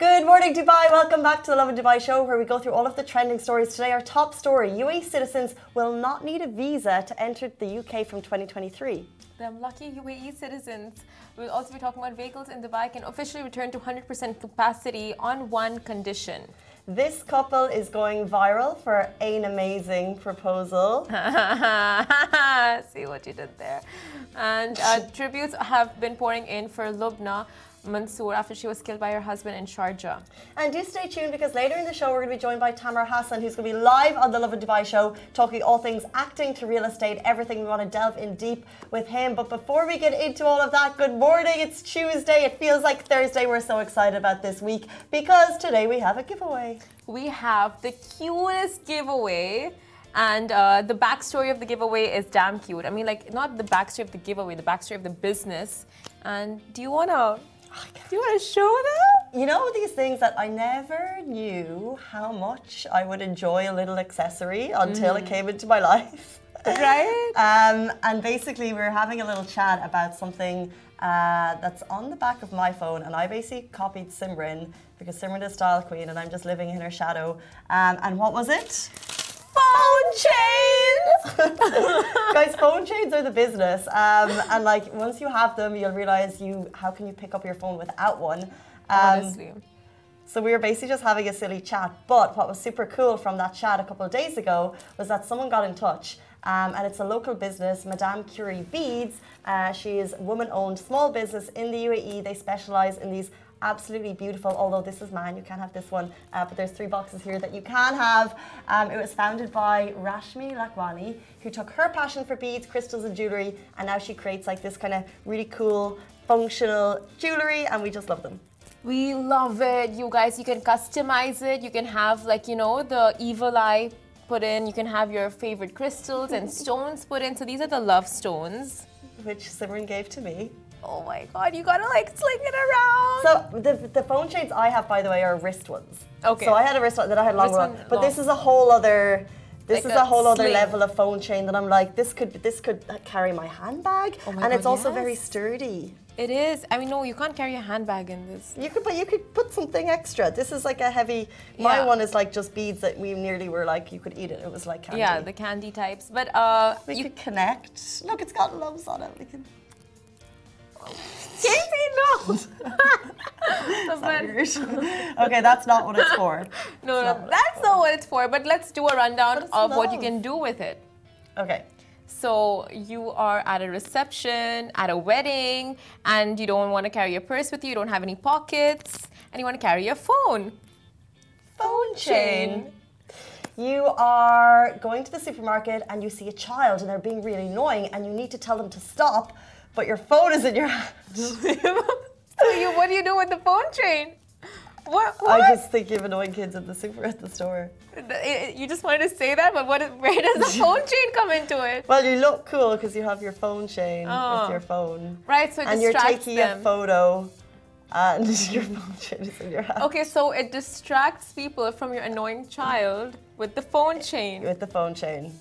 Good morning, Dubai. Welcome back to the Lovin Dubai show, where we go through all of the trending stories. Today, our top story UAE citizens will not need a visa to enter the UK from 2023. The lucky UAE citizens. We'll also be talking about vehicles in Dubai can officially return to 100% capacity on one condition. This couple is going viral for an amazing proposal. See what you did there. And uh, tributes have been pouring in for Lubna Mansour after she was killed by her husband in Sharjah. And do stay tuned because later in the show we're going to be joined by Tamer Hassan, who's going to be live on the Lovin Dubai show, talking all things acting to real estate, everything. We want to delve in deep with him. But before we get into all of that, good morning. It's Tuesday. It feels like Thursday. We're so excited about this week because today we have a giveaway. We have the cutest giveaway. And uh, the backstory of the giveaway is damn cute. I mean, like, not the backstory of the giveaway, the backstory of the business. And do you want to do you want to show them? You know these things that I never knew how much I would enjoy a little accessory until mm. it came into my life. Right. um, and basically, we were having a little chat about something uh, that's on the back of my phone, and I basically copied Simran because Simran is style queen, and I'm just living in her shadow. Um, and what was it? Chains. Guys, phone chains are the business. Um, and like once you have them, you'll realize you how can you pick up your phone without one. Um, Honestly. So we were basically just having a silly chat. But what was super cool from that chat a couple of days ago was that someone got in touch. Um, and it's a local business, Madame Curie Beads. Uh, she is a woman-owned small business in the UAE. They specialize in these absolutely beautiful. Although this is mine, you can't have this one. Uh, but there's three boxes here that you can have. Um, it was founded by Rashmi Lakwani, who took her passion for beads, crystals, and jewelry, and now she creates like this kind of really cool, functional jewelry, and we just love them. We love it, you guys. You can customize it. You can have like you know the evil eye put in. You can have your favorite crystals and stones put in. So these are the love stones, which Simran gave to me. Oh my god, you gotta like sling it around. So the the phone chains I have, by the way, are wrist ones. Okay. So I had a wrist one, that I had long one, but long. this is a whole other. This like is a, a whole sling. other level of phone chain that I'm like, this could this could carry my handbag, oh my and god, it's also yes. very sturdy. It is. I mean, no, you can't carry a handbag in this. You could, but you could put something extra. This is like a heavy. My yeah. one is like just beads that we nearly were like you could eat it. It was like candy. Yeah, the candy types. But uh, we you could connect. Look, it's got loves on it. We can. Casey, no. okay, that's not what it's for. No, no, that's not what it's for. But let's do a rundown of love. what you can do with it. Okay. So you are at a reception, at a wedding, and you don't want to carry your purse with you. You don't have any pockets, and you want to carry your phone. Phone chain. You are going to the supermarket and you see a child and they're being really annoying, and you need to tell them to stop but your phone is in your hand. so you, what do you do with the phone chain? What, what? I just think you have annoying kids at the super at the store. Eh, eh, you just wanted to say that, but what? Where does the phone chain come into it? Well, you look cool because you have your phone chain oh. with your phone. Right, so and you're taking them. a photo, and your phone chain is in your hand. Okay, so it distracts people from your annoying child with the phone eh, chain. With the phone chain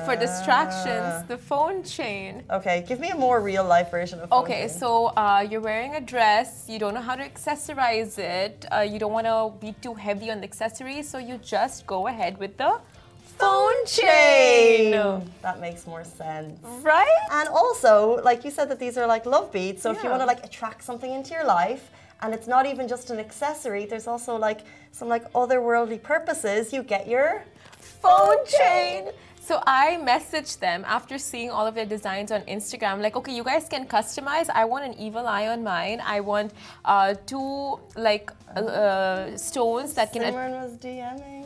for distractions, ah. the phone chain. Okay, give me a more real life version of phone Okay, chain. so uh, you're wearing a dress, you don't know how to accessorize it, uh, you don't want to be too heavy on the accessories, so you just go ahead with the phone chain. That makes more sense. Right? And also, like you said that these are like love beads, so yeah. if you want to like attract something into your life, and it's not even just an accessory, there's also like some like otherworldly purposes, you get your phone chain. So I messaged them after seeing all of their designs on Instagram, like, okay, you guys can customize. I want an evil eye on mine. I want uh, two like uh, stones that can. Simran was DMing.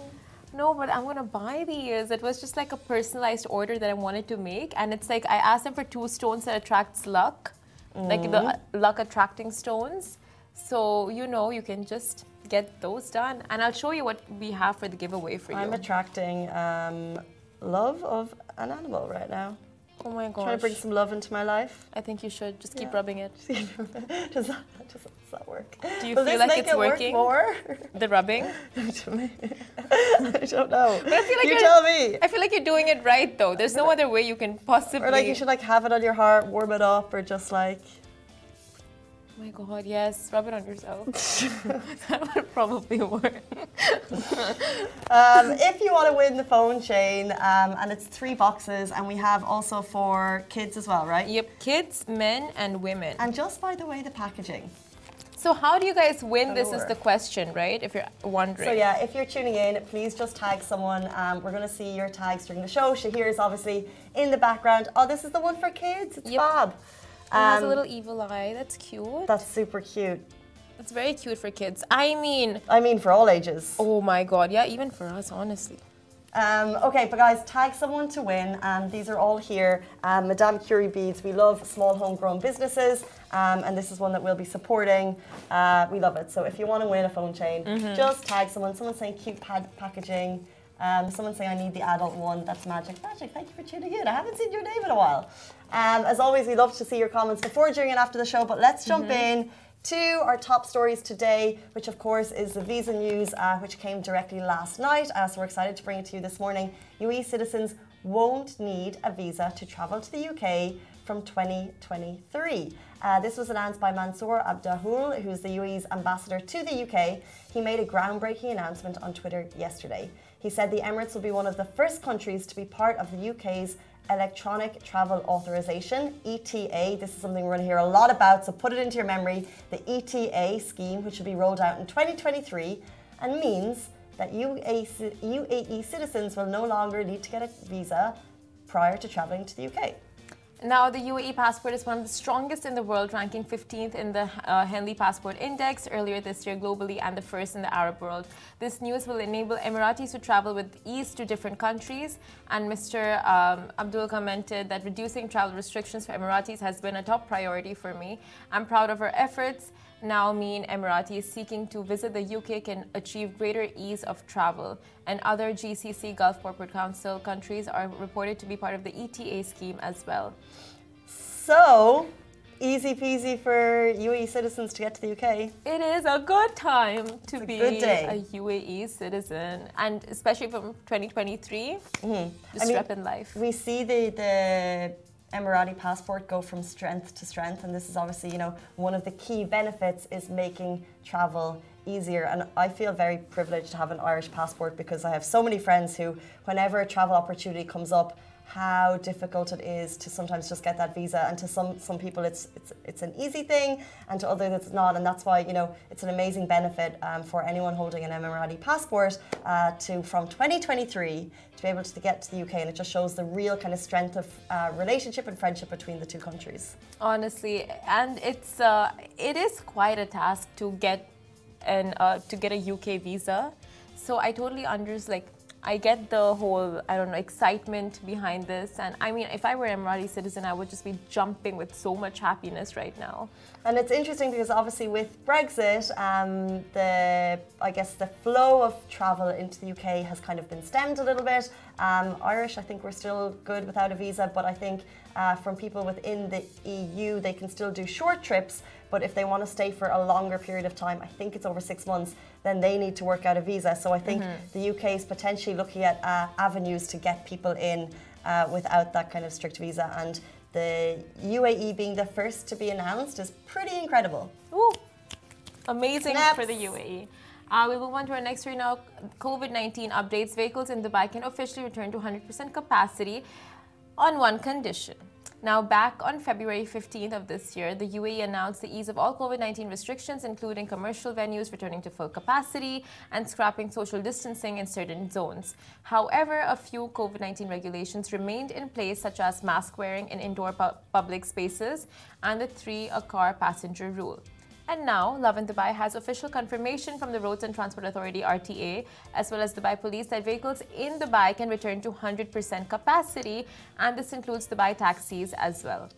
No, but I'm gonna buy these. It was just like a personalized order that I wanted to make, and it's like I asked them for two stones that attracts luck, mm. like the mm-hmm. luck attracting stones. So you know you can just get those done, and I'll show you what we have for the giveaway for you. I'm attracting. Um, love of an animal right now. Oh my gosh. Trying to bring some love into my life. I think you should just keep yeah. rubbing it. does, that, does, that work? Do you Will feel like it's it working? more? The rubbing? I don't know. But I feel like you tell me. I feel like you're doing it right though. There's no other way you can possibly. Or like you should like have it on your heart, warm it up, or just like. Oh my god, yes. Rub it on yourself. that would probably work. Um, if you want to win the phone chain, um, and it's three boxes, and we have also for kids as well, right? Yep, kids, men, and women. And just by the way, the packaging. So how do you guys win? This is the question, right? If you're wondering. So yeah, if you're tuning in, please just tag someone. Um, we're going to see your tags during the show. Shahir is obviously in the background. Oh, this is the one for kids. It's Yep. Fab. It has a Um, little evil eye. That's cute. That's super cute. That's very cute for kids. I mean, I mean, for all ages. oh my god, yeah, even for us, honestly. Um, okay, but guys, tag someone to win. and these are all here. Um, Madame Curie beads. We love small homegrown businesses, um, and this is one that we'll be supporting. Uh, we love it. So if you want to win a phone chain, just tag someone. Someone saying cute pad packaging. Um, someone saying I need the adult one. That's magic. Magic. Thank you for tuning in. I haven't seen your name in a while. Um, as always, we love to see your comments before, during, and after the show. But let's jump in to our top stories today, which of course is the visa news, uh, which came directly last night. Uh, so we're excited to bring it to you this morning. UAE citizens won't need a visa to travel to the UK from 2023. Uh, this was announced by Mansour Abulhoul, who's the UAE's ambassador to the UK. He made a groundbreaking announcement on Twitter yesterday. He said the Emirates will be one of the first countries to be part of the UK's Electronic Travel Authorization, ETA. This is something we're going to hear a lot about, so put it into your memory. The ETA scheme, which will be rolled out in 2023, and means that UAE, citizens will no longer need to get a visa prior to traveling to the UK. Now, the UAE passport is one of the strongest in the world, ranking 15th in the uh, Henley Passport Index earlier this year globally and the first in the Arab world. This news will enable Emiratis to travel with ease to different countries. And Mr. Um, Abulhoul commented that reducing travel restrictions for Emiratis has been a top priority for me. I'm proud of our efforts. Now mean Emiratis seeking to visit the UK can achieve greater ease of travel. And other GCC Gulf Corporate Council countries are reported to be part of the ETA scheme as well. So, easy peasy for UAE citizens to get to the UK. It is a good time to a be a UAE citizen, and especially from 2023, just Mm-hmm. I mean, in life. We see the, the Emirati passport go from strength to strength, and this is obviously, you know, one of the key benefits is making travel easier. And I feel very privileged to have an Irish passport because I have so many friends who, whenever a travel opportunity comes up, how difficult it is to sometimes just get that visa, and to some some people it's it's it's an easy thing, and to others it's not, and that's why you know it's an amazing benefit um, for anyone holding an Emirati passport uh, to from 2023 to be able to get to the UK, and it just shows the real kind of strength of uh, relationship and friendship between the two countries. Honestly, and it's uh, it is quite a task to get an uh, to get a UK visa. So I totally understand. Like I get the whole I don't know excitement behind this, and I mean, if I were an Emirati citizen, I would just be jumping with so much happiness right now. And it's interesting because obviously with Brexit, um, the I guess the flow of travel into the UK has kind of been stemmed a little bit. Um, Irish, I think we're still good without a visa, but I think uh, from people within the EU, they can still do short trips. But if they want to stay for a longer period of time, I think it's over six months, then they need to work out a visa. So I think the UK is potentially looking at uh, avenues to get people in uh, without that kind of strict visa. And the UAE being the first to be announced is pretty incredible. Ooh, amazing for the UAE. Uh, we move on to our next story now. COVID 19 updates. Vehicles in Dubai can officially return to 100% capacity on one condition. Now, back on February 15th of this year, the UAE announced the ease of all COVID 19 restrictions, including commercial venues returning to full capacity and scrapping social distancing in certain zones. However, a few COVID 19 regulations remained in place, such as mask wearing in indoor pu- public spaces and the three a car passenger rule. And now, Lovin Dubai has official confirmation from the Roads and Transport Authority RTA, as well as Dubai Police, that vehicles in Dubai can return to 100% capacity, and this includes Dubai taxis as well.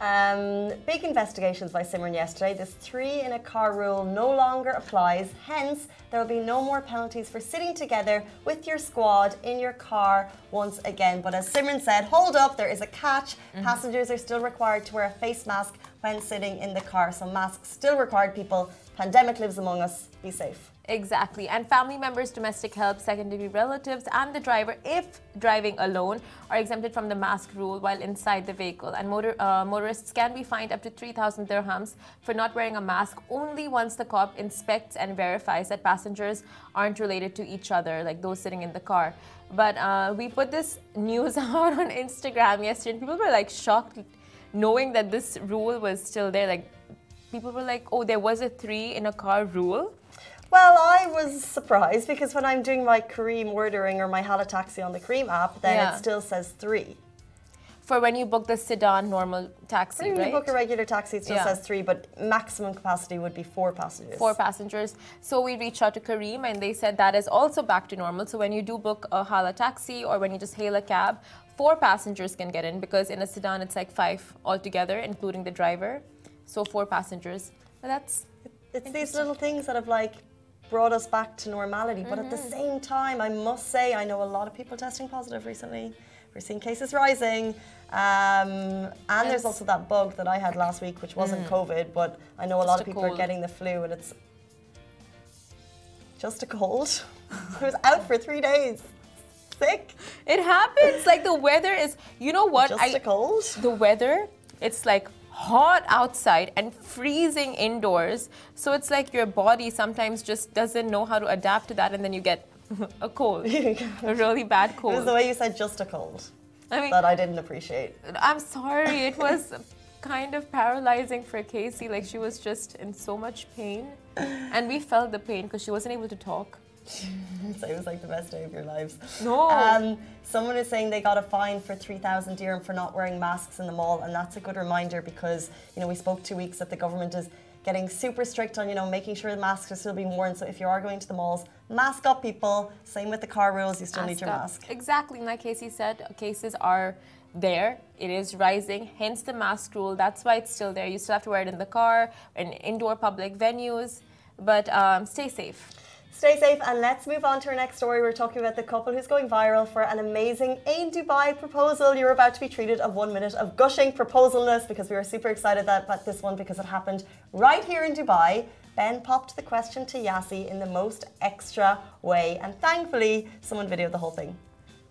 Um, big investigations by Simran yesterday. This three in a car rule no longer applies. Hence, there will be no more penalties for sitting together with your squad in your car once again. But as Simran said, hold up, there is a catch. Passengers are still required to wear a face mask when sitting in the car. So masks still required, people. Pandemic lives among us. Be safe. Exactly. And family members, domestic help, secondary relatives, and the driver, if driving alone, are exempted from the mask rule while inside the vehicle. And motor, uh, motorists can be fined up to 3,000 dirhams for not wearing a mask only once the cop inspects and verifies that passengers aren't related to each other, like those sitting in the car. But uh, we put this news out on Instagram yesterday, and people were like shocked knowing that this rule was still there. Like, people were like, oh, there was a three in a car rule. Well, I was surprised because when I'm doing my Careem ordering or my Hala Taxi on the Careem app, then Yeah. it still says three. For when you book the sedan normal taxi, When right? you book a regular taxi, it still Yeah. says three, but maximum capacity would be four passengers. four passengers. So we reached out to Careem and they said that is also back to normal. So when you do book a Hala taxi or when you just hail a cab, four passengers can get in because in a sedan it's like five altogether, including the driver. So four passengers. But that's It's these little things that have like brought us back to normality. But at the Mm-hmm. same time, I must say, I know a lot of people testing positive recently. We're seeing cases rising. Um, and there's also that bug that I had last week, which wasn't COVID, but I know a lot Mm. Of people are getting the flu and it's just a cold. I was out for three days. Sick. it happens. like the weather is you know what? Just I a cold. the weather, it's like hot outside and freezing indoors. So it's like your body sometimes just doesn't know how to adapt to that and then you get a cold. a really bad cold. It was the way you said just a cold I mean that I didn't appreciate. I'm sorry, it was kind of paralyzing for Casey. Like she was just in so much pain. And we felt the pain because she wasn't able to talk. So it was like the best day of your lives. No. Um, someone is saying they got a fine for 3,000 dirham for not wearing masks in the mall, and that's a good reminder because you know we spoke two weeks that the government is getting super strict on you know making sure the masks are still being worn. So if you are going to the malls, mask up, people. Same with the car rules, you still need your up. mask. Exactly, like Casey said, cases are there. It is rising, hence the mask rule. That's why it's still there. You still have to wear it in the car, in indoor public venues. But um, stay safe. Stay safe and let's move on to our next story. We're talking about the couple who's going viral for an amazing Ain Dubai proposal. You're about to be treated of one minute of gushing proposalness because we were super excited about this one because it happened right here in Dubai. Ben popped the question to Yassi in the most extra way, and thankfully, someone videoed the whole thing.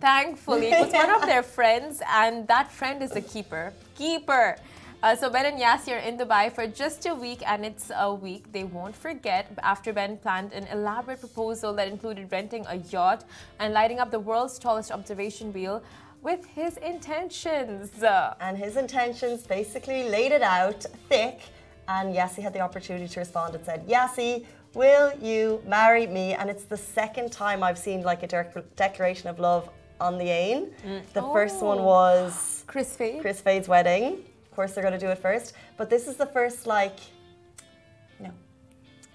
Thankfully, it was one of their friends, and that friend is a keeper. Keeper. Uh, so Ben and Yassi are in Dubai for just a week, and it's a week they won't forget. After Ben planned an elaborate proposal that included renting a yacht and lighting up the world's tallest observation wheel with his intentions. And his intentions basically laid it out thick, and Yassi had the opportunity to respond and said, Yassi, will you marry me? And it's the second time I've seen like a dec- declaration of love on the Ain. The first one was Chris Fade. Chris Fade's wedding. Of course, they're going to do it first, but this is the first like, you know,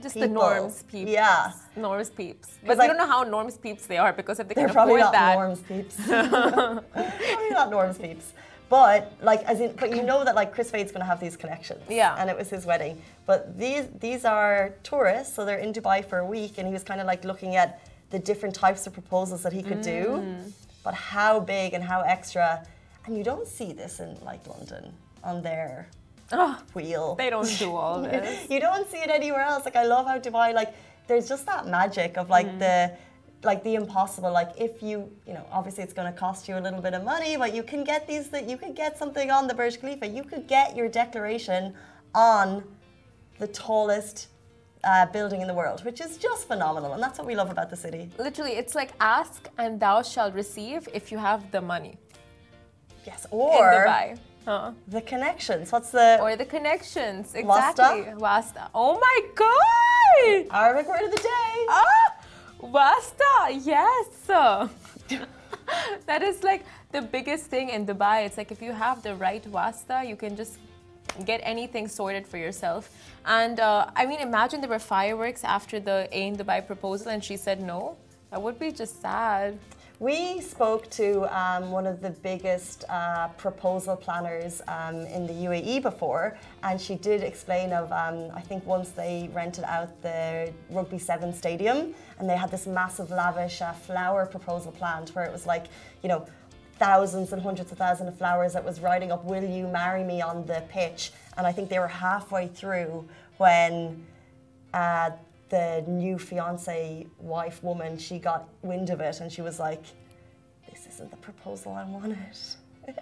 Just the norms peeps. Yeah. Norms peeps. But we I- don't know how norms peeps they are because if they they're can probably afford not that. norms peeps. probably not norms peeps. But like, as in, but you know that like Chris Fade's going to have these connections. Yeah. And it was his wedding. But these these are tourists, so they're in Dubai for a week, and he was kind of like looking at the different types of proposals that he could do, Mm. but how big and how extra. And you don't see this in like London on their Oh, wheel. they don't do all this. you don't see it anywhere else. Like I love how Dubai, like there's just that magic of like Mm. the like the impossible. Like if you, you know, obviously it's going to cost you a little bit of money, but you can get these. That you could get something on the Burj Khalifa. You could get your declaration on the tallest uh, building in the world, which is just phenomenal, and that's what we love about the city. Literally, it's like ask and thou shalt receive if you have the money Yes, in or Dubai. Huh. the connections. What's the Or the connections. Wasta? Exactly. Wasta. Oh my god! Arabic word of the day? Ah! Wasta! Yes! that is like the biggest thing in Dubai. It's like if you have the right wasta, you can just get anything sorted for yourself. And uh, I mean, imagine there were fireworks after the Ain Dubai proposal and she said no. That would be just sad. We spoke to um, one of the biggest uh, proposal planners um, in the UAE before, and she did explain of um, I think once they rented out the Rugby Seven stadium, and they had this massive lavish uh, flower proposal planned, where it was like you know thousands and hundreds of thousands of flowers that was writing up "Will you marry me?" on the pitch, and I think they were halfway through when. Uh, the new fiance wife woman, she got wind of it and she was like, "This isn't the proposal I wanted."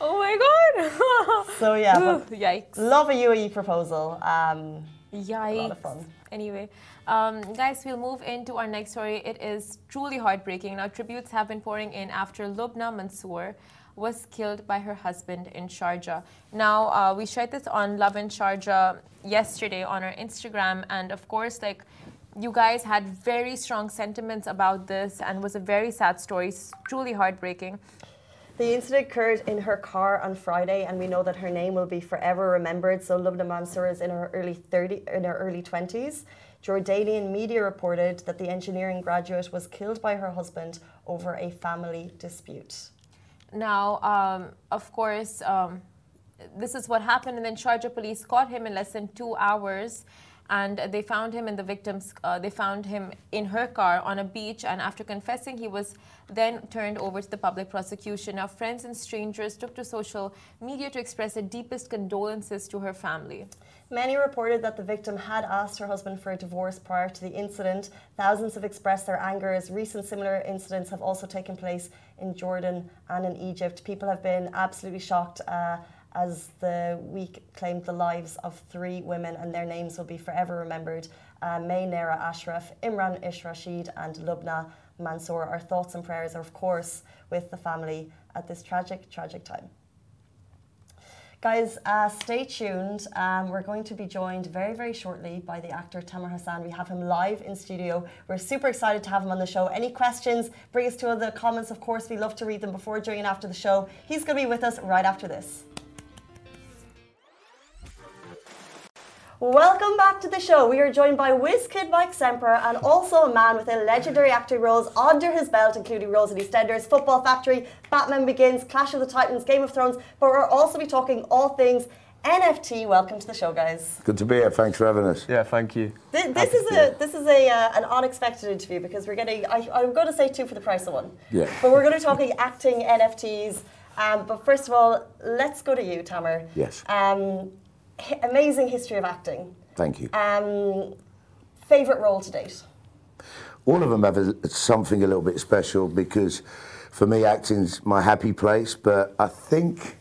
Oh my god. So yeah, Ooh, Yikes. love a UAE proposal. Um, Yikes. lot of fun. Anyway, um, guys, we'll move into our next story. It is truly heartbreaking. Now, tributes have been pouring in after Lubna Mansour was killed by her husband in Sharjah. Now, uh, we shared this on Lovin Sharjah yesterday on our Instagram, and of course, like you guys had very strong sentiments about this, and was a very sad story. It's truly heartbreaking. The incident occurred in her car on Friday, and we know that her name will be forever remembered. So Lubna Mansour is in her early 30, in her early 20s. Jordanian media reported that the engineering graduate was killed by her husband over a family dispute. Now, um, of course, um, this is what happened, and then Sharjah police caught him in less than two hours, and they found him in the victim's. Uh, they found him in her car on a beach, and after confessing, he was then turned over to the public prosecution. Now, friends and strangers took to social media to express their deepest condolences to her family. Many reported that the victim had asked her husband for a divorce prior to the incident. Thousands have expressed their anger as recent similar incidents have also taken place in Jordan and in Egypt. People have been absolutely shocked uh, as the week claimed the lives of three women, and their names will be forever remembered. Uh, May Nera Ashraf, Imran Ish Rashid, and Lubna Mansour. Our thoughts and prayers are, of course, with the family at this tragic, tragic time. Guys, uh, stay tuned. Um, we're going to be joined very, very shortly by the actor Tamer Hassan. We have him live in studio. We're super excited to have him on the show. Any questions, bring us to the comments. Of course, we love to read them before, during, and after the show. He's going to be with us right after this. Welcome back to the show. We are joined by WizKid Mike Semper and also a man with a legendary acting roles under his belt, including roles in EastEnders, Football Factory, Batman Begins, Clash of the Titans, Game of Thrones. But we'll also be talking all things NFT. Welcome to the show, guys. Good to be here. Thanks for having us. Yeah, thank you. This, this is a this is a uh, an unexpected interview because we're getting. I, I'm going to say two for the price of one. Yeah. But we're going to be talking acting NFTs. Um, but first of all, let's go to you, Tamer. Yes. Um, hi- amazing history of acting. Thank you. Um, favorite role to date. All of them have a, something a little bit special because for me, acting's my happy place. But I think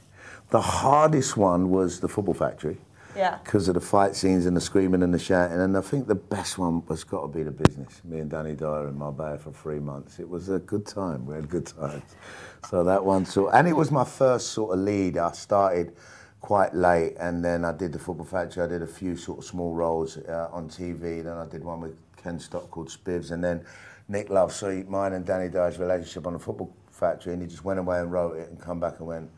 the hardest one was the Football Factory. Yeah. Because of the fight scenes and the screaming and the shouting. And I think the best one was got to be the business. Me and Danny Dyer in Marbella for three months. It was a good time. We had good times. So that one sort and it was my first sort of lead. I started quite late and then I did the Football Factory. I did a few sort of small roles uh, on TV. Then I did one with Ken Stott called Spivs. And then Nick Love, so mine and Danny Dyer's relationship on the Football Factory. And he just went away and wrote it and come back and went,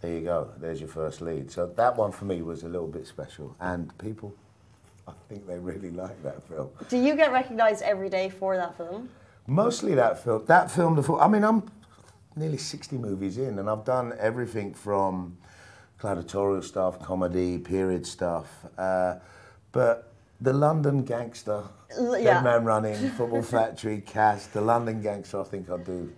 there you go, there's your first lead. So that one for me was a little bit special. And people, I think they really like that film. Do you get recognised every day for that film? Mostly that film. That film, the film. I mean, I'm nearly 60 movies in, and I've done everything from gladiatorial stuff, comedy, period stuff. Uh, but the London Gangster, L- Dead. Man Running, Football Factory, Cast, the London Gangster, I think I'll do.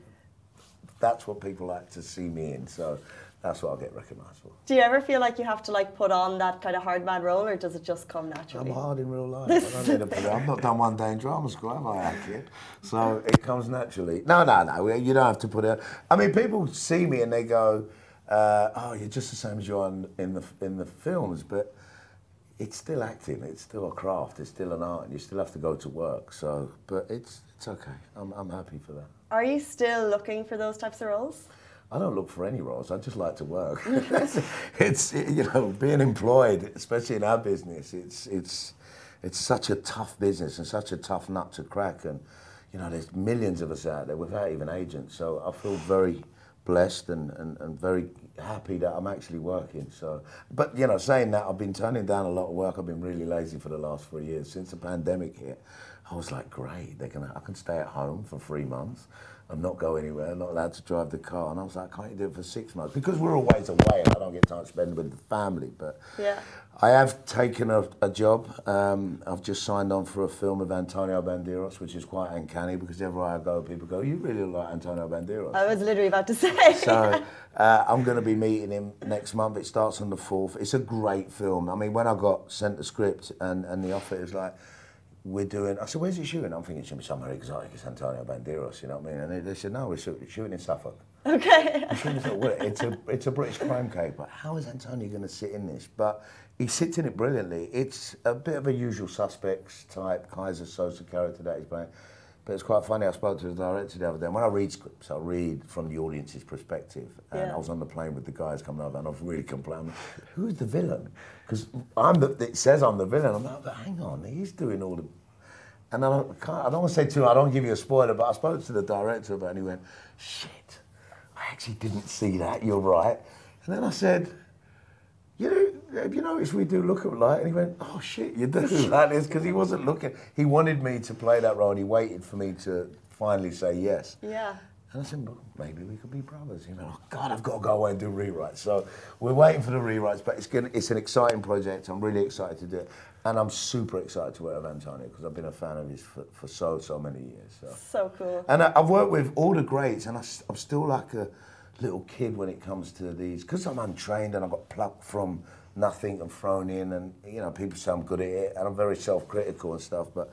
That's what people like to see me in, so that's what I'll get recognised for. Do you ever feel like you have to like put on that kind of hard man role, or does it just come naturally? I'm hard in real life. I don't need it. I've not done one day in drama school, have I, kid? So it comes naturally. No, no, no. You don't have to put it. I mean, people see me and they go, uh, "Oh, you're just the same as you are in, in the in the films," but it's still acting. It's still a craft. It's still an art, and you still have to go to work. So, but it's it's okay. I'm I'm happy for that. Are you still looking for those types of roles? I don't look for any roles. I just like to work. it's you know being employed, especially in our business. It's it's it's such a tough business and such a tough nut to crack. And you know there's millions of us out there without even agents. So I feel very blessed and, and, and very happy that I'm actually working. So, but you know, saying that I've been turning down a lot of work. I've been really lazy for the last three years since the pandemic hit. I was like, great, they can I can stay at home for three months. and not go anywhere, not allowed to drive the car. And I was like, can't you do it for six months? Because we're always away and I don't get time to spend with the family. But Yeah. I have taken a, a job. Um, I've just signed on for a film with Antonio Banderas, which is quite uncanny because everywhere I go, people go, you really look like Antonio Banderas. I was literally about to say. So uh, I'm going to be meeting him next month. It starts on the 4th. It's a great film. I mean, when I got sent the script and, and the offer, it was like, we're doing, I said, where's he shooting? I'm thinking it's going to be somewhere exotic. It's Antonio Banderas, you know what I mean? And they, they said, no, we're shooting in Suffolk. Okay. I'm shooting in Suffolk. Well, It's a, it's a British crime caper. how is Antonio going to sit in this? But he sits in it brilliantly. It's a bit of a usual suspects type Keyser Söze character that he's playing. But it's quite funny. I spoke to the director the other day. When I read scripts, I read from the audience's perspective. And Yeah. I was on the plane with the guys coming over, and I was really complaining. Who's the villain? Because I'm the. It says I'm the villain. I'm like, but hang on, he's doing all the. And I don't, I don't want to say too. I don't give you a spoiler, but I spoke to the director about, it and he went, "Shit, actually didn't see that. You're right." And then I said, you know, have you noticed we do look alike? And he went, oh shit, you do. That is because he wasn't looking. He wanted me to play that role and he waited for me to finally say yes. Yeah. And I said, well, maybe we could be brothers. You know, oh God, I've got to go away and do rewrites. So we're waiting for the rewrites, but it's gonna, it's an exciting project. I'm really excited to do it. And I'm super excited to work with Antonio because I've been a fan of his for, for so, so many years. So. So cool. And I, I've worked with all the greats, and I, am still like a little kid when it comes to these, because I'm untrained and I got plucked from nothing and thrown in, and you know people say I'm good at it, and I'm very self-critical and stuff. But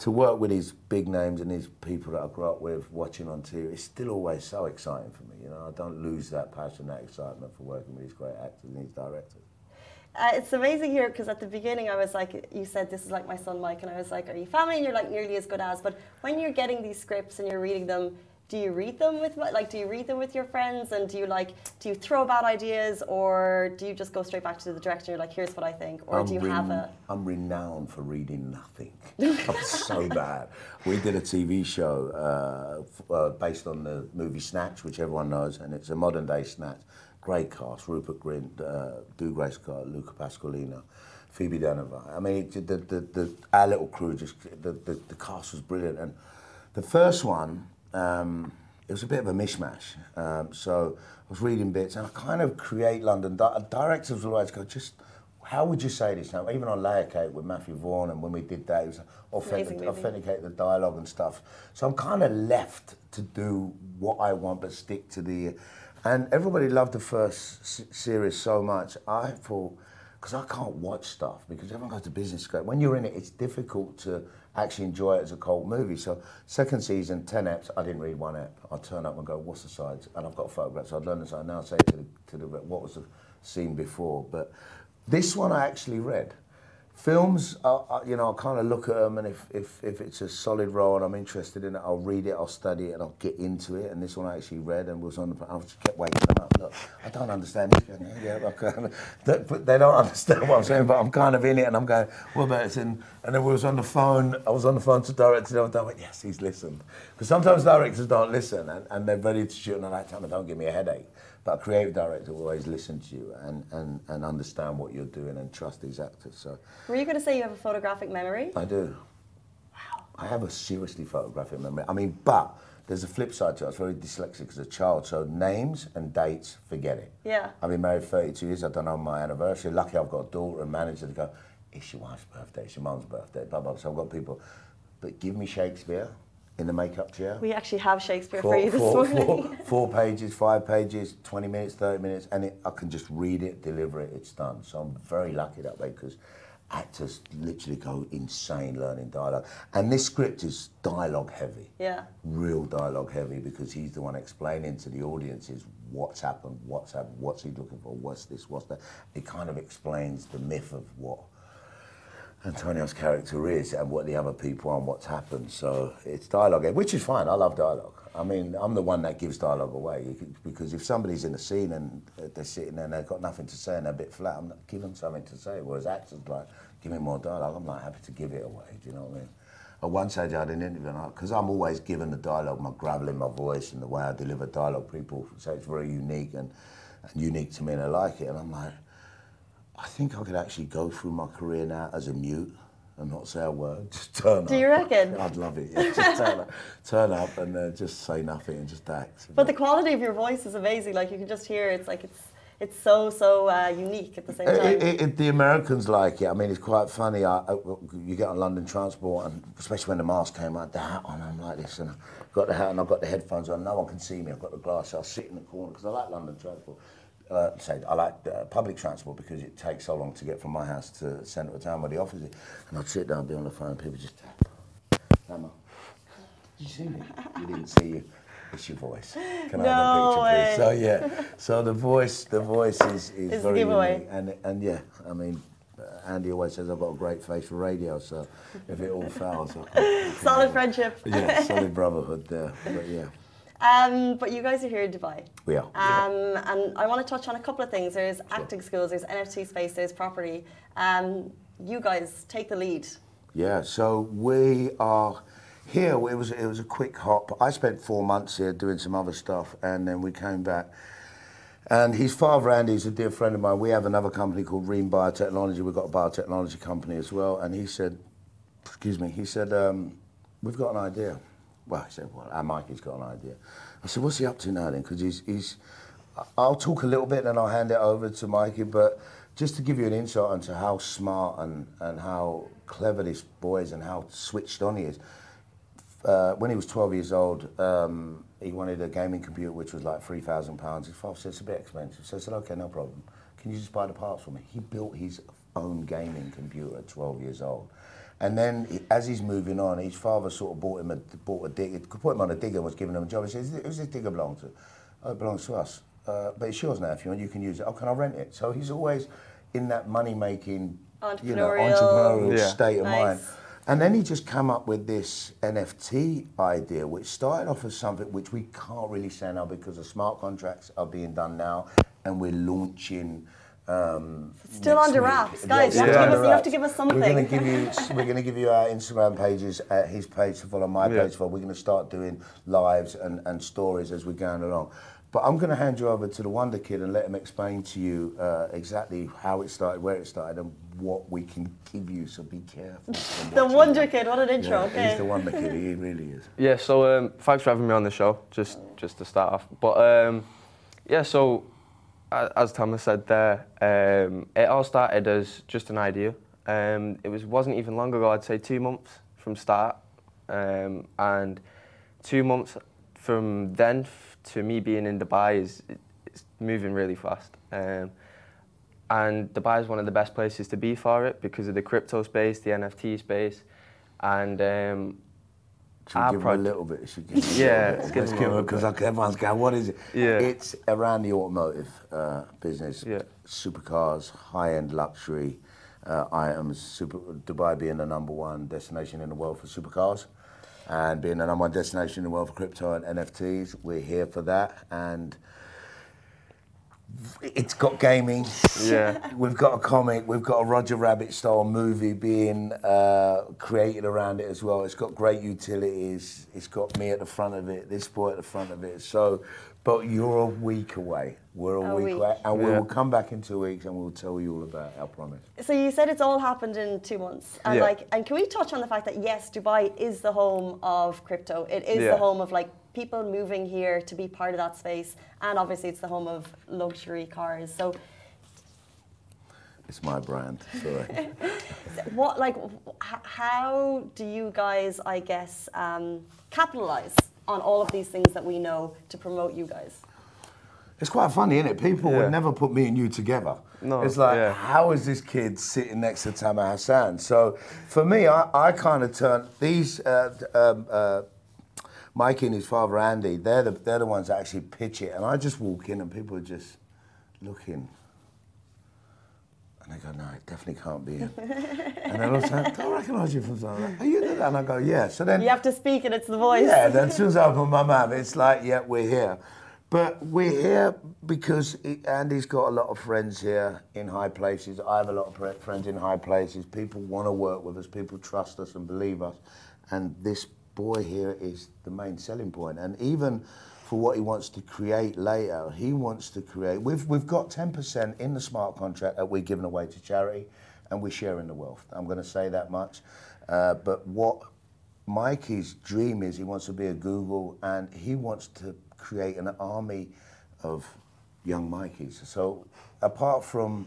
to work with these big names and these people that I grew up with, watching on TV, it's still always so exciting for me. You know, I don't lose that passion, that excitement for working with these great actors and these directors. Uh, it's amazing here because at the beginning I was like, you said this is like my son Mike, and I was like, are you family? And you're like nearly as good as. But when you're getting these scripts and you're reading them, do you read them with like do you read them with your friends and do you like do you throw bad ideas or do you just go straight back to the director? You're like, here's what I think, or do you have a? I'm renowned for reading nothing. I'm so bad. We did a TV show uh, f- uh, based on the movie Snatch, which everyone knows, and it's a modern day Snatch. Great cast: Rupert Grint, uh, Scott, Luca Pasqualino, Phoebe Dynevor. I mean, it, the, the, the, our little crew just the, the, the cast was brilliant, and the first one. Um, it was a bit of a mishmash. Um, so I was reading bits, and I kind of create London. Di- directors will always go, just how would you say this now? Even on Layer Cake with Matthew Vaughn, and when we did that, it was authentic, authenticate the dialogue and stuff. So I'm kind of left to do what I want, but stick to the. And everybody loved the first series so much. I thought, because I can't watch stuff because everyone goes to business school. When you're in it, it's difficult to actually enjoy it as a cult movie. So second season, ten eps, I didn't read one ep. I'd turn up and go, what's the sides? And I've got photographs. So I'd learn the side. Now say to the, to the what was the scene before. But this one I actually read. Films, I, I, you know, I kind of look at them, and if, if, if it's a solid role and I'm interested in it, I'll read it, I'll study it, and I'll get into it. And this one I actually read and was on the. I just kept waking up. Look, I don't understand this. Yeah, okay. Uh, they- but they don't understand what I'm saying, but I'm kind of in it, and I'm going, what about it? And, and then we was on the phone. I was on the phone to director day. I went, yes, he's listened. Because sometimes directors don't listen, and, and they're ready to shoot, and they're like, tell me, don't give me a headache. But a creative director will always listen to you and, and, and understand what you're doing and trust these actors. So Were you going to say you have a photographic memory? I do. Wow. I have a seriously photographic memory. I mean, but there's a flip side to it. I was very dyslexic as a child, so names and dates, forget it. Yeah. I've been married 32 years. I don't know my anniversary. Lucky I've got a daughter and manager to go, it's your wife's birthday, it's your mum's birthday, blah, blah. So I've got people. But give me Shakespeare in the makeup chair. We actually have Shakespeare for you this four- morning. four- four pages, five pages, 20 minutes, 30 minutes, and it, I can just read it, deliver it, it's done. So I'm very lucky that way because actors literally go insane learning dialogue. And this script is dialogue heavy. Yeah. Real dialogue heavy because he's the one explaining to the audiences what's happened, what's happened, what's he looking for, what's this, what's that. It kind of explains the myth of what Antonio's character is and what the other people are and what's happened. So it's dialogue, which is fine. I love dialogue. I mean, I'm the one that gives dialogue away because if somebody's in a scene and they're sitting there and they've got nothing to say and they're a bit flat, I'm give them something to say. Whereas actors like, give me more dialogue. I'm like happy to give it away. Do you know what I mean? At one stage, I had an interview, because I'm always given the dialogue, my gravel in my voice and the way I deliver dialogue. People say it's very unique and, and unique to me, and I like it. And I'm like, I think I could actually go through my career now as a mute and not say a word. Just turn up. Do you reckon? I'd love it. Yeah. Just turn up, turn up and uh, just say nothing and just act. But the quality of your voice is amazing. Like you can just hear it's like it's it's so so uh, unique at the same time. It, it, it, the Americans like it. I mean, it's quite funny. I, I, you get on London Transport, and especially when the mask came out, the hat on, I'm like this, and I've got the hat and I've got the headphones on. No one can see me. I've got the glass. I'll sit in the corner because I like London Transport. Uh, say I like uh, public transport because it takes so long to get from my house to the centre of town where the office is. And I'd sit down, be on the phone, people just, Emma, did you see me? You didn't see you. It's your voice. Can I No have a picture, please? So yeah, so the voice, the voice is, is It's very giveaway. unique. And and yeah, I mean, Andy always says I've got a great face for radio. So if it all fails, I Solid friendship. yeah, solid brotherhood there. But yeah, Um, but you guys are here in Dubai. we are. Um, and I want to touch on a couple of things. There's acting schools, there's NFT space, there's property. Um, you guys take the lead. Yeah, so we are here. It was it was a quick hop. I spent four months here doing some other stuff, and then we came back. And his father, Andy, is a dear friend of mine. We have another company called Ream Biotechnology. We've got a biotechnology company as well. And he said, excuse me, he said, um, we've got an idea. Well, I said, well, our Mikey's got an idea. I said, what's he up to now then? Because he's, he's, I'll talk a little bit and I'll hand it over to Mikey, but just to give you an insight into how smart and, and how clever this boy is and how switched on he is. Uh, when he was 12 years old, um, he wanted a gaming computer which was like £3,000. His father said, it's a bit expensive. So I said, okay, no problem. Can you just buy the parts for me? He built his own gaming computer at 12 years old. And then as he's moving on, his father sort of bought him a, bought a digger, put him on a digger and was giving him a job. He says, who's this digger belong to? Oh, it belongs to us. Uh, but it's yours now if you want, you can use it. Oh, can I rent it? So he's always in that money-making, you know, Entrepreneurial. entrepreneurial Yeah. state of mind. And then he just came up with this NFT idea, which started off as something which we can't really say now because the smart contracts are being done now, and we're launching. Um, Still next under week. wraps. Guys, you have to give us- you have to give us We're going something. to give you. We're going to give you our Instagram pages, uh, his page to follow, my Yeah. page to follow. We're going to start doing lives and, and stories as we're going along. But I'm going to hand you over to the Wonder Kid and let him explain to you uh, exactly how it started, where it started, and what we can give you. So be careful. The Wonder that. Kid, what an intro, Yeah, okay. He's the Wonder Kid. He really is. Yeah, so um, thanks for having me on the show, just just to start off. But um, yeah, so a- as Thomas said there, um, it all started as just an idea. Um, it was wasn't even long ago. I'd say two months from start, um, and two months from then f- to me being in Dubai is it's moving really fast. Um, and Dubai is one of the best places to be for it because of the crypto space, the NFT space, and um, Should we give him a little bit? Should give him Yeah, let's give Let's him a give him because everyone's going. What is it? Yeah. It's around the automotive uh, business. Yeah. Supercars, high-end luxury uh, items. Super, Dubai being the number one destination in the world for supercars, and being the number one destination in the world for crypto and NFTs. We're here for that, and it's got gaming. Yeah. We've got a comic. We've got a Roger Rabbit style movie being uh, created around it as well. It's got great utilities. It's got me at the front of it. This boy at the front of it. So, but you're a week away. We're a, A week, week. away, and we will come back in two weeks and we'll tell you all about it. I promise. So you said it's all happened in two months, and Yeah. like, and can we touch on the fact that yes, Dubai is the home of crypto. It is the home of like people moving here to be part of that space, and obviously it's the home of luxury cars. So It's my brand. Sorry. what like h- how do you guys, I guess, um, capitalize on all of these things that we know to promote you guys? It's quite funny, isn't it? People Yeah. would never put me and you together. No, it's like, yeah. how is this kid sitting next to Tamer Hassan? So for me, I, I kind of turn these. Uh, um, uh, Mikey and his father Andy, they're the they're the ones that actually pitch it, and I just walk in and people are just looking, and they go, "No, it definitely can't be him." and then a sudden, "Do I recognise you from somewhere?" Are you the-" And I go, "Yeah." So then You have to speak, and it's the voice. yeah, then as soon as I open my mouth, it's like, yeah, we're here. But we're here because Andy's got a lot of friends here in high places. I have a lot of friends in high places. People want to work with us. People trust us and believe us. And this boy here is the main selling point. And even for what he wants to create later, he wants to create. We've we've got ten percent in the smart contract that we're giving away to charity. and we're sharing the wealth. I'm going to say that much. Uh, but what Mikey's dream is, he wants to be a Google, and he wants to create an army of young Mikeys. So apart from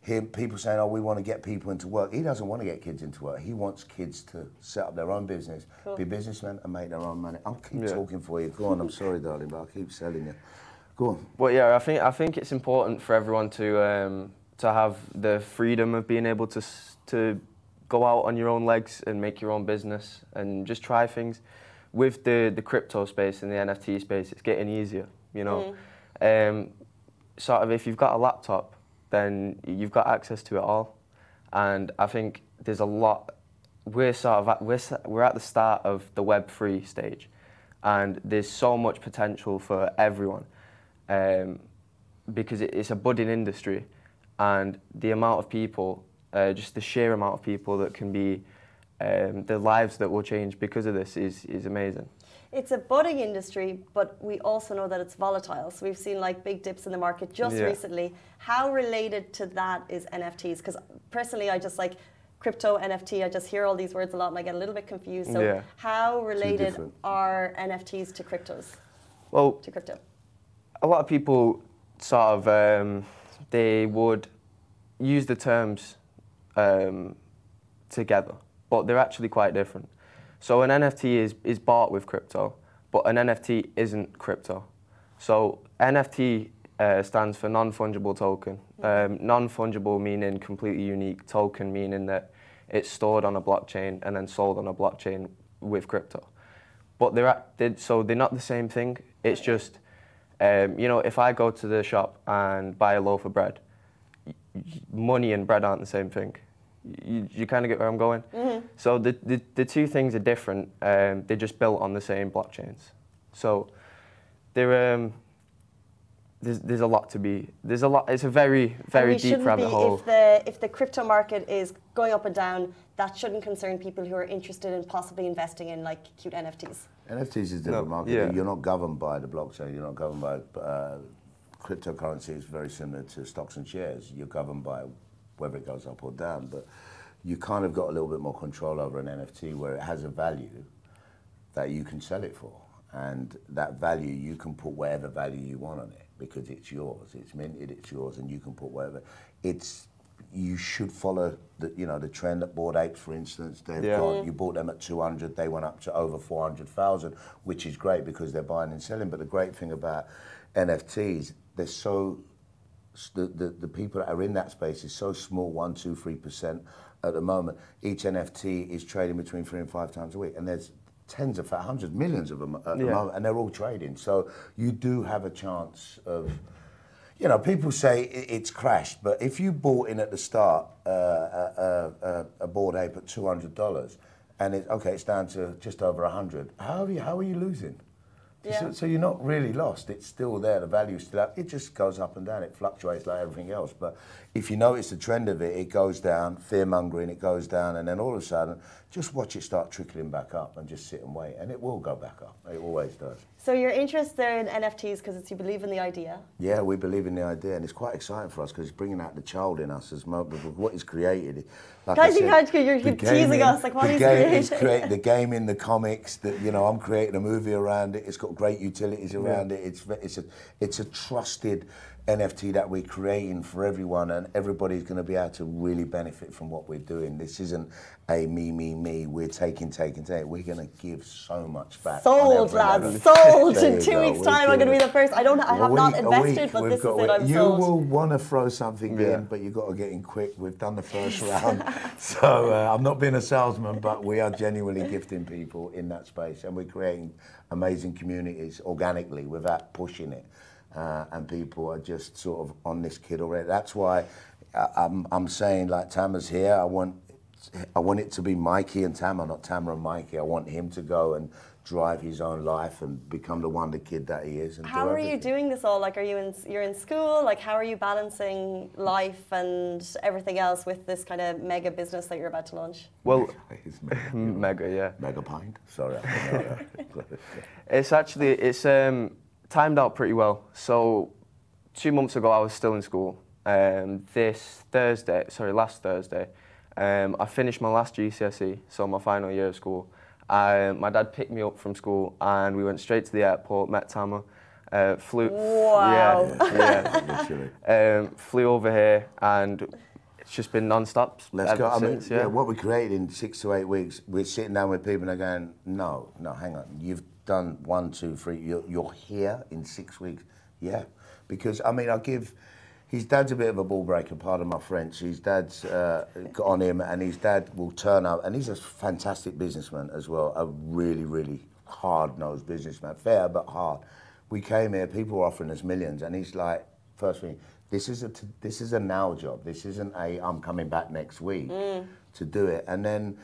him, people saying, "Oh, we want to get people into work," he doesn't want to get kids into work. He wants kids to set up their own business, Cool. be businessmen, and make their own money. I'll keep Yeah. talking for you. Go on. I'm sorry, darling, but I'll keep selling you. Go on. But yeah, I think I think it's important for everyone to um, to have the freedom of being able to to go out on your own legs and make your own business and just try things. With the the crypto space and the NFT space, it's getting easier. You know, um, sort of if you've got a laptop, then you've got access to it all, and I think there's a lot. We're sort of at, we're we're at the start of the Web three stage, and there's so much potential for everyone um, because it, it's a budding industry, and the amount of people, uh, just the sheer amount of people that can be, um, the lives that will change because of this is is amazing. It's a budding industry, but we also know that it's volatile. So we've seen like big dips in the market just Yeah. recently. How related to that is NFTs? Because personally, I just like crypto NFT. I just hear all these words a lot, and I get a little bit confused. So Yeah. how related are NFTs to cryptos? Well, To crypto? a lot of people sort of um, they would use the terms um, together, but they're actually quite different. So an NFT is, is bought with crypto, but an NFT isn't crypto. So NFT uh, stands for non-fungible token. Um, non-fungible meaning completely unique, token meaning that it's stored on a blockchain and then sold on a blockchain with crypto. But they're, at, they so they're not the same thing. It's just, um, you know, if I go to the shop and buy a loaf of bread, money and bread aren't the same thing. You, you kind of get where I'm going. So the, the, the two things are different. Um, they're just built on the same blockchains. So they're, um, there's, there's a lot to be. There's a lot. It's a very very and we deep shouldn't rabbit be, hole. If the if the crypto market is going up and down, that shouldn't concern people who are interested in possibly investing in like cute NFTs. NFTs is a No, different market. yeah. You're not governed by the blockchain. You're not governed by uh, cryptocurrency. It's very similar to stocks and shares. You're governed by whether it goes up or down. But you kind of got a little bit more control over an NFT where it has a value that you can sell it for, and that value you can put whatever value you want on it because it's yours. It's minted. It's yours, and you can put whatever. It's you should follow the you know the trend that Bored Apes, for instance, they've Yeah. got you bought them at 200, they went up to over 400,000, which is great because they're buying and selling. But the great thing about NFTs, they're so, the, the, the people that are in that space is so small, one, two, three percent at the moment. Each NFT is trading between three and five times a week. And there's tens of hundreds, millions of them at the moment, and they're all trading. So you do have a chance of, you know, people say it's crashed, but if you bought in at the start uh, a, a, a, a Bored Ape at two hundred dollars, and it okay, it's down to just over a hundred. How are you? How are you losing? Yeah. So, so you're not really lost. It's still there. The value's still up. It just goes up and down. It fluctuates like everything else. But if you notice the trend of it, it goes down, fear mongering, it goes down, and then all of a sudden, just watch it start trickling back up and just sit and wait, and it will go back up. It always does. So you're interested in NFTs because you believe in the idea. Yeah, we believe in the idea, and it's quite exciting for us because it's bringing out the child in us as with what he's created. Like Guys, you said, can't- you're teasing us, like, what the he's game is created. create- the game in the comics that you know I'm creating a movie around it. It's got great utilities mm. around it. It's it's a it's a trusted NFT that we're creating for everyone, and everybody's going to be able to really benefit from what we're doing. This isn't a me me me. We're taking taking taking. We're going to give so much back. Sold, lads. Sold. In two go. weeks' We're time, I'm going to be the first. I don't. I have not week- a invested, week, but this is got it. it. I'm you sold. will want to throw something Yeah. in, but you've got to get in quick. We've done the first round. so uh, I'm not being a salesman, but we are genuinely gifting people in that space and we're creating amazing communities organically without pushing it. Uh, and people are just sort of on this kid already. That's why I, I'm, I'm saying, like Tamer's here, I want, I want it to be Mikey and Tamer, not Tamer and Mikey. I want him to go and drive his own life and become the wonder kid that he is. And How are you doing this all? Like, are you in? You're in school. Like, how are you balancing life and everything else with this kind of mega business that you're about to launch? well, It's mega, mega, yeah. mega pint. Sorry. I didn't know that. It's actually it's um, timed out pretty well. So two months ago, I was still in school. Um, this Thursday, sorry, last Thursday, um, I finished my last GCSE, so my final year of school. Um, my dad picked me up from school and we went straight to the airport, met Tamer, uh, flew, Wow. yeah, Literally. yeah. Um, flew over here and it's just been non-stop Let's ever go. I mean, since, yeah. what we created in six to eight weeks, we're sitting down with people and they're going, no, no, hang on. You've done one, two, three. You're, you're here in six weeks. Yeah. Because, I mean, I'll give, his dad's a bit of a ball breaker, pardon my French. His dad's uh, got on him and his dad will turn up and he's a fantastic businessman as well. A really, really hard-nosed businessman. Fair, but hard. We came here, people were offering us millions and he's like, first thing, this is a t- this is a now job. This isn't a I'm coming back next week to do it. And then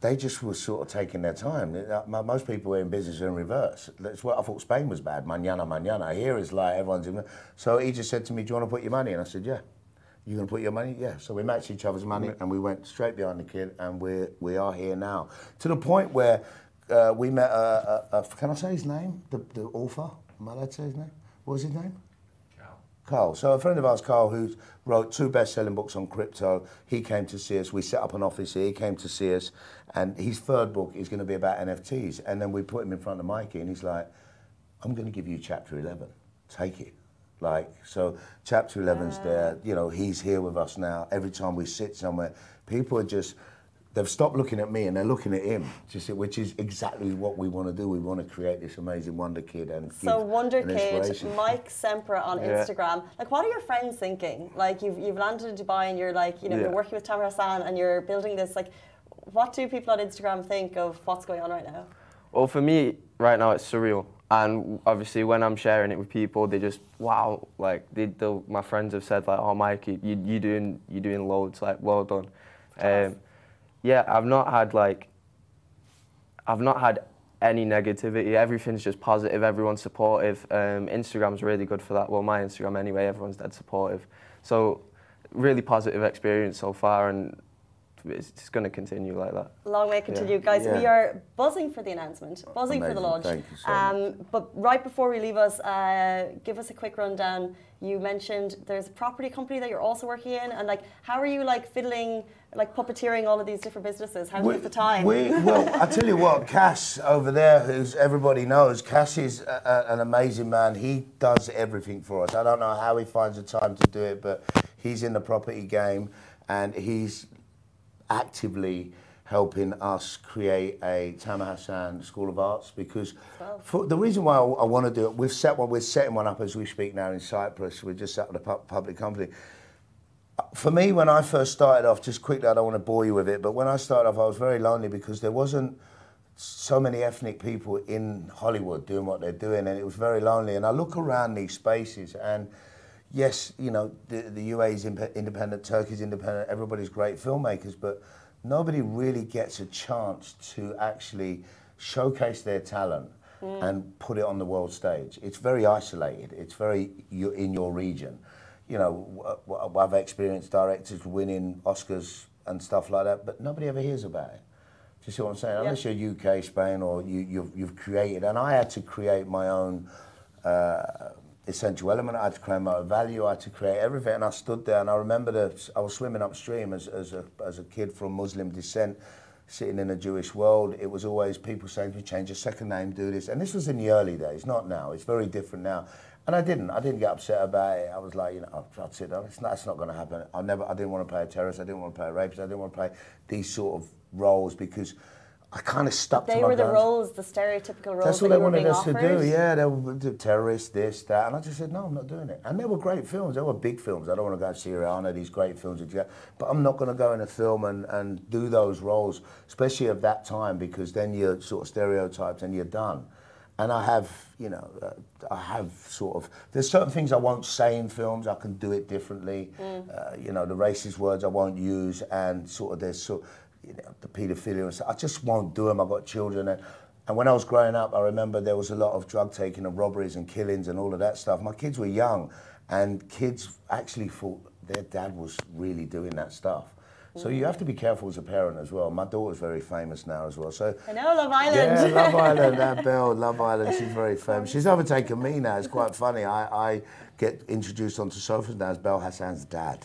they just were sort of taking their time. Uh, Most people were in business are in reverse. That's what I thought Spain was bad. Mañana, mañana. Here is like everyone's in. So he just said to me, "Do you want to put your money?" And I said, "Yeah." You gonna put your money? Yeah. So we matched each other's money, and we went straight behind the kid, and we we are here now. To the point where uh, we met. Uh, uh, uh, can I say his name? The the author. Am I allowed to say his name? What was his name? Carl. Carl. So a friend of ours, Carl, who wrote two best-selling books on crypto, he came to see us. We set up an office here. He came to see us, and his third book is going to be about NFTs. And then we put him in front of Mikey, and he's like, "I'm going to give you chapter 11. Take it." Like so, chapter 11's there. You know, he's here with us now. Every time we sit somewhere, people are just. They've stopped looking at me and they're looking at him, just which is exactly what we want to do. We want to create this amazing wonder kid and So give Wonder an Kid. Mike Sempra on Yeah. Instagram. Like, what are your friends thinking? Like, you've you've landed in Dubai and you're like, you know, Yeah. you're working with Tamer Hassan and you're building this. Like, what do people on Instagram think of what's going on right now? Well, for me, right now it's surreal, and obviously when I'm sharing it with people, they just wow, like they, my friends have said like, oh Mikey, you you doing you doing loads, like well done. Um, yeah, I've not had like, I've not had any negativity. Everything's just positive. Everyone's supportive. Um, Instagram's really good for that. Well, my Instagram anyway. Everyone's dead supportive. So, really positive experience so far, and it's just going to continue like that. Long may it continue, guys. We are buzzing for the announcement, buzzing for the launch. Thank you so um, But right before we leave us, uh, give us a quick rundown. You mentioned there's a property company that you're also working in, and like, how are you like fiddling, like puppeteering all of these different businesses? How do you get the time? We, well, I tell you what, Cass over there, who's everybody knows, Cass is a, a, an amazing man. He does everything for us. I don't know how he finds the time to do it, but he's in the property game and he's actively helping us create a Tamer Hassan School of Arts because for, the reason why I, I want to do it, we've set one, we're setting one up as we speak now in Cyprus. We're just set up a pu- public company for me, when I first started off, just quickly, I don't want to bore you with it, but when I started off, I was very lonely because there wasn't so many ethnic people in Hollywood doing what they're doing, and it was very lonely. And I look around these spaces, and yes, you know, the, the UAE is imp- independent, Turkey's independent, everybody's great filmmakers, but nobody really gets a chance to actually showcase their talent and put it on the world stage. It's very isolated. It's very you in your region. You know, w- w- I've experienced directors winning Oscars and stuff like that, but nobody ever hears about it. Do you see what I'm saying? Unless you're UK, Spain, or you, you've, you've created, and I had to create my own uh, essential element. I had to create my value. I had to create everything. And I stood there, and I remember that I was swimming upstream as, as, a, as a kid from Muslim descent, sitting in a Jewish world. It was always people saying to me, change your second name, do this. And this was in the early days, not now. It's very different now. And I didn't. I didn't get upset about it. I was like, you know, oh, that's it. It's not, not going to happen. I never. I didn't want to play a terrorist. I didn't want to play a rapist. I didn't want to play these sort of roles because I kind of stuck to they my were the guns. roles, the stereotypical roles That's that what they you wanted us to do. Yeah, they were the terrorists, this, that, and I just said no, I'm not doing it. And they were great films. They were big films. I don't want to go and see Syriana, these great films that you but I'm not going to go in a film and, and do those roles, especially of that time, because then you're sort of stereotyped and you're done. And I have, you know, uh, I have sort of. There's certain things I won't say in films. I can do it differently. Uh, you know, the racist words I won't use, and sort of there's sort, you know, the paedophilia and stuff. I just won't do them. I've got children, and and when I was growing up, I remember there was a lot of drug taking and robberies and killings and all of that stuff. My kids were young, and kids actually thought their dad was really doing that stuff. So you have to be careful as a parent as well. My daughter's very famous now as well. So I know, Love Island. yeah, Love Island, that Belle, Love Island, she's very famous. She's overtaken me now. It's quite funny. I, I get introduced onto sofas now as Belle Hassan's dad.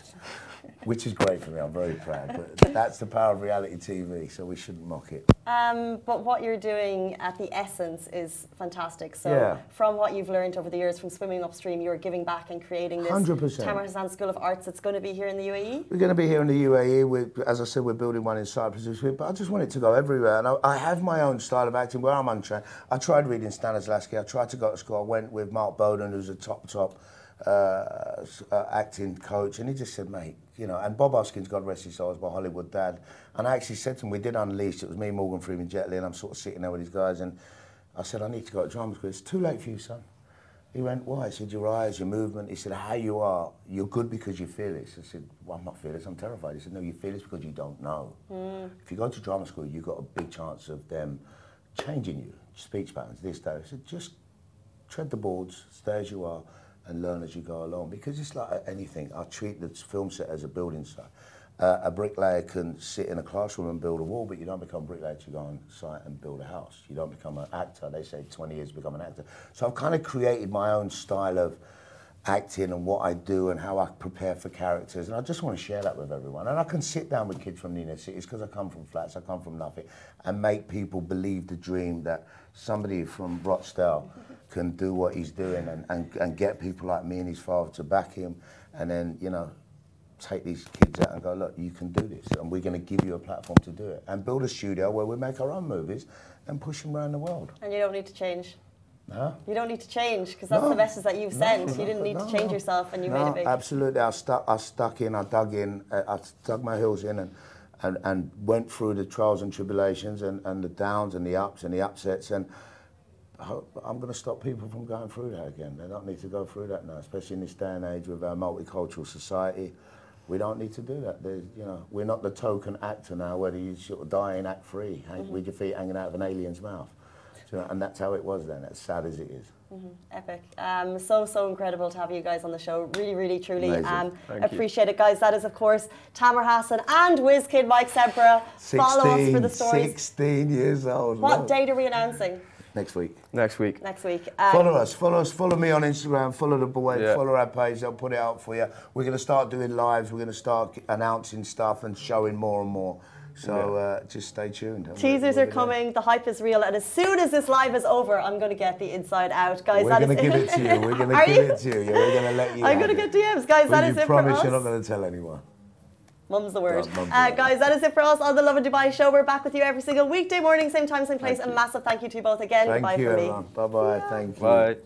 Which is great for me. I'm very proud. But that's the power of reality TV, so we shouldn't mock it. Um, but what you're doing at the Essence is fantastic. So, Yeah. from what you've learned over the years from swimming upstream, you're giving back and creating this 100%. Tamer Hassan School of Arts that's going to be here in the? UAE. We're going to be here in the UAE. We, as I said, we're building one in Cyprus this week, but I just want it to go everywhere. And I, I have my own style of acting where I'm untrained. I tried reading Stanislavski. I tried to go to school. I went with Mark Bowden, who's a top, top uh, uh, acting coach, and he just said, mate, you know, and Bob Hoskins, God rest his soul, was my Hollywood dad. And I actually said to him, we did Unleashed. It was me, Morgan Freeman, Jet Li, and I'm sort of sitting there with these guys, and I said, I need to go to drama school. It's too late for you, son. He went, why? I said, your eyes, your movement. He said, how you are, you're good because you feel it. I said, well, I'm not fearless, I'm terrified. He said, no, you feel it because you don't know. Mm. If you go to drama school, you've got a big chance of them changing you, speech patterns, this, that. I said, just tread the boards, stay as you are, and learn as you go along. Because it's like anything. I treat the film set as a building site. Uh, a bricklayer can sit in a classroom and build a wall, but you don't become a bricklayer to go on site and build a house. You don't become an actor. They say 20 years become an actor. So I've kind of created my own style of acting and what I do and how I prepare for characters. And I just want to share that with everyone. And I can sit down with kids from the inner cities because I come from flats, I come from nothing, and make people believe the dream that somebody from Rochdale can do what he's doing and, and, and get people like me and his father to back him. And then, you know, take these kids out and go, look, you can do this, and we're going to give you a platform to do it, and build a studio where we make our own movies and push them around the world. And you don't need to change. Huh? You don't need to change because that's No. the message that you've No, sent. no, you didn't need no, to change no. yourself and you no, made it big. Absolutely, I stuck, I stuck in, I dug in, uh, I dug my heels in, and, and, and went through the trials and tribulations, and, and the downs and the ups and the upsets, and I'm going to stop people from going through that again. They don't need to go through that now, especially in this day and age with our multicultural society. We don't need to do that. There's, you know, we're not the token actor now, whether you sort of die in act free, hang, with your feet hanging out of an alien's mouth. You know, and that's how it was then, as sad as it is. Epic. Um, so, so incredible to have you guys on the show. Really, really, truly um, Thank you. appreciate it, guys. That is, of course, Tamer Hassan and WizKid Mike Sebra. Follow us for the stories. 16 years old. What date are we announcing Next week. Next week. next week? Um, Follow us, follow us, follow me on Instagram, follow the boy, Yeah. follow our page, I'll put it out for you. We're going to start doing lives, we're going to start announcing stuff and showing more and more. So uh, just stay tuned. Teasers we'll- are we'll there. coming. The hype is real, and as soon as this live is over, I'm going to get the inside out, guys. We're going to give it to you. We're going to give you? it to you. Yeah, we're going to let you. I'm going to get DMs, guys. But That you is it promise for you're not going to tell anyone. Mum's the word. Mum's the Uh, word. guys, that is it for us on the Lovin Dubai show. We're back with you every single weekday morning, same time, same place. Thank A massive thank you to you both again. Thank Bye you, from me. everyone. Bye bye. Thank you. Bye.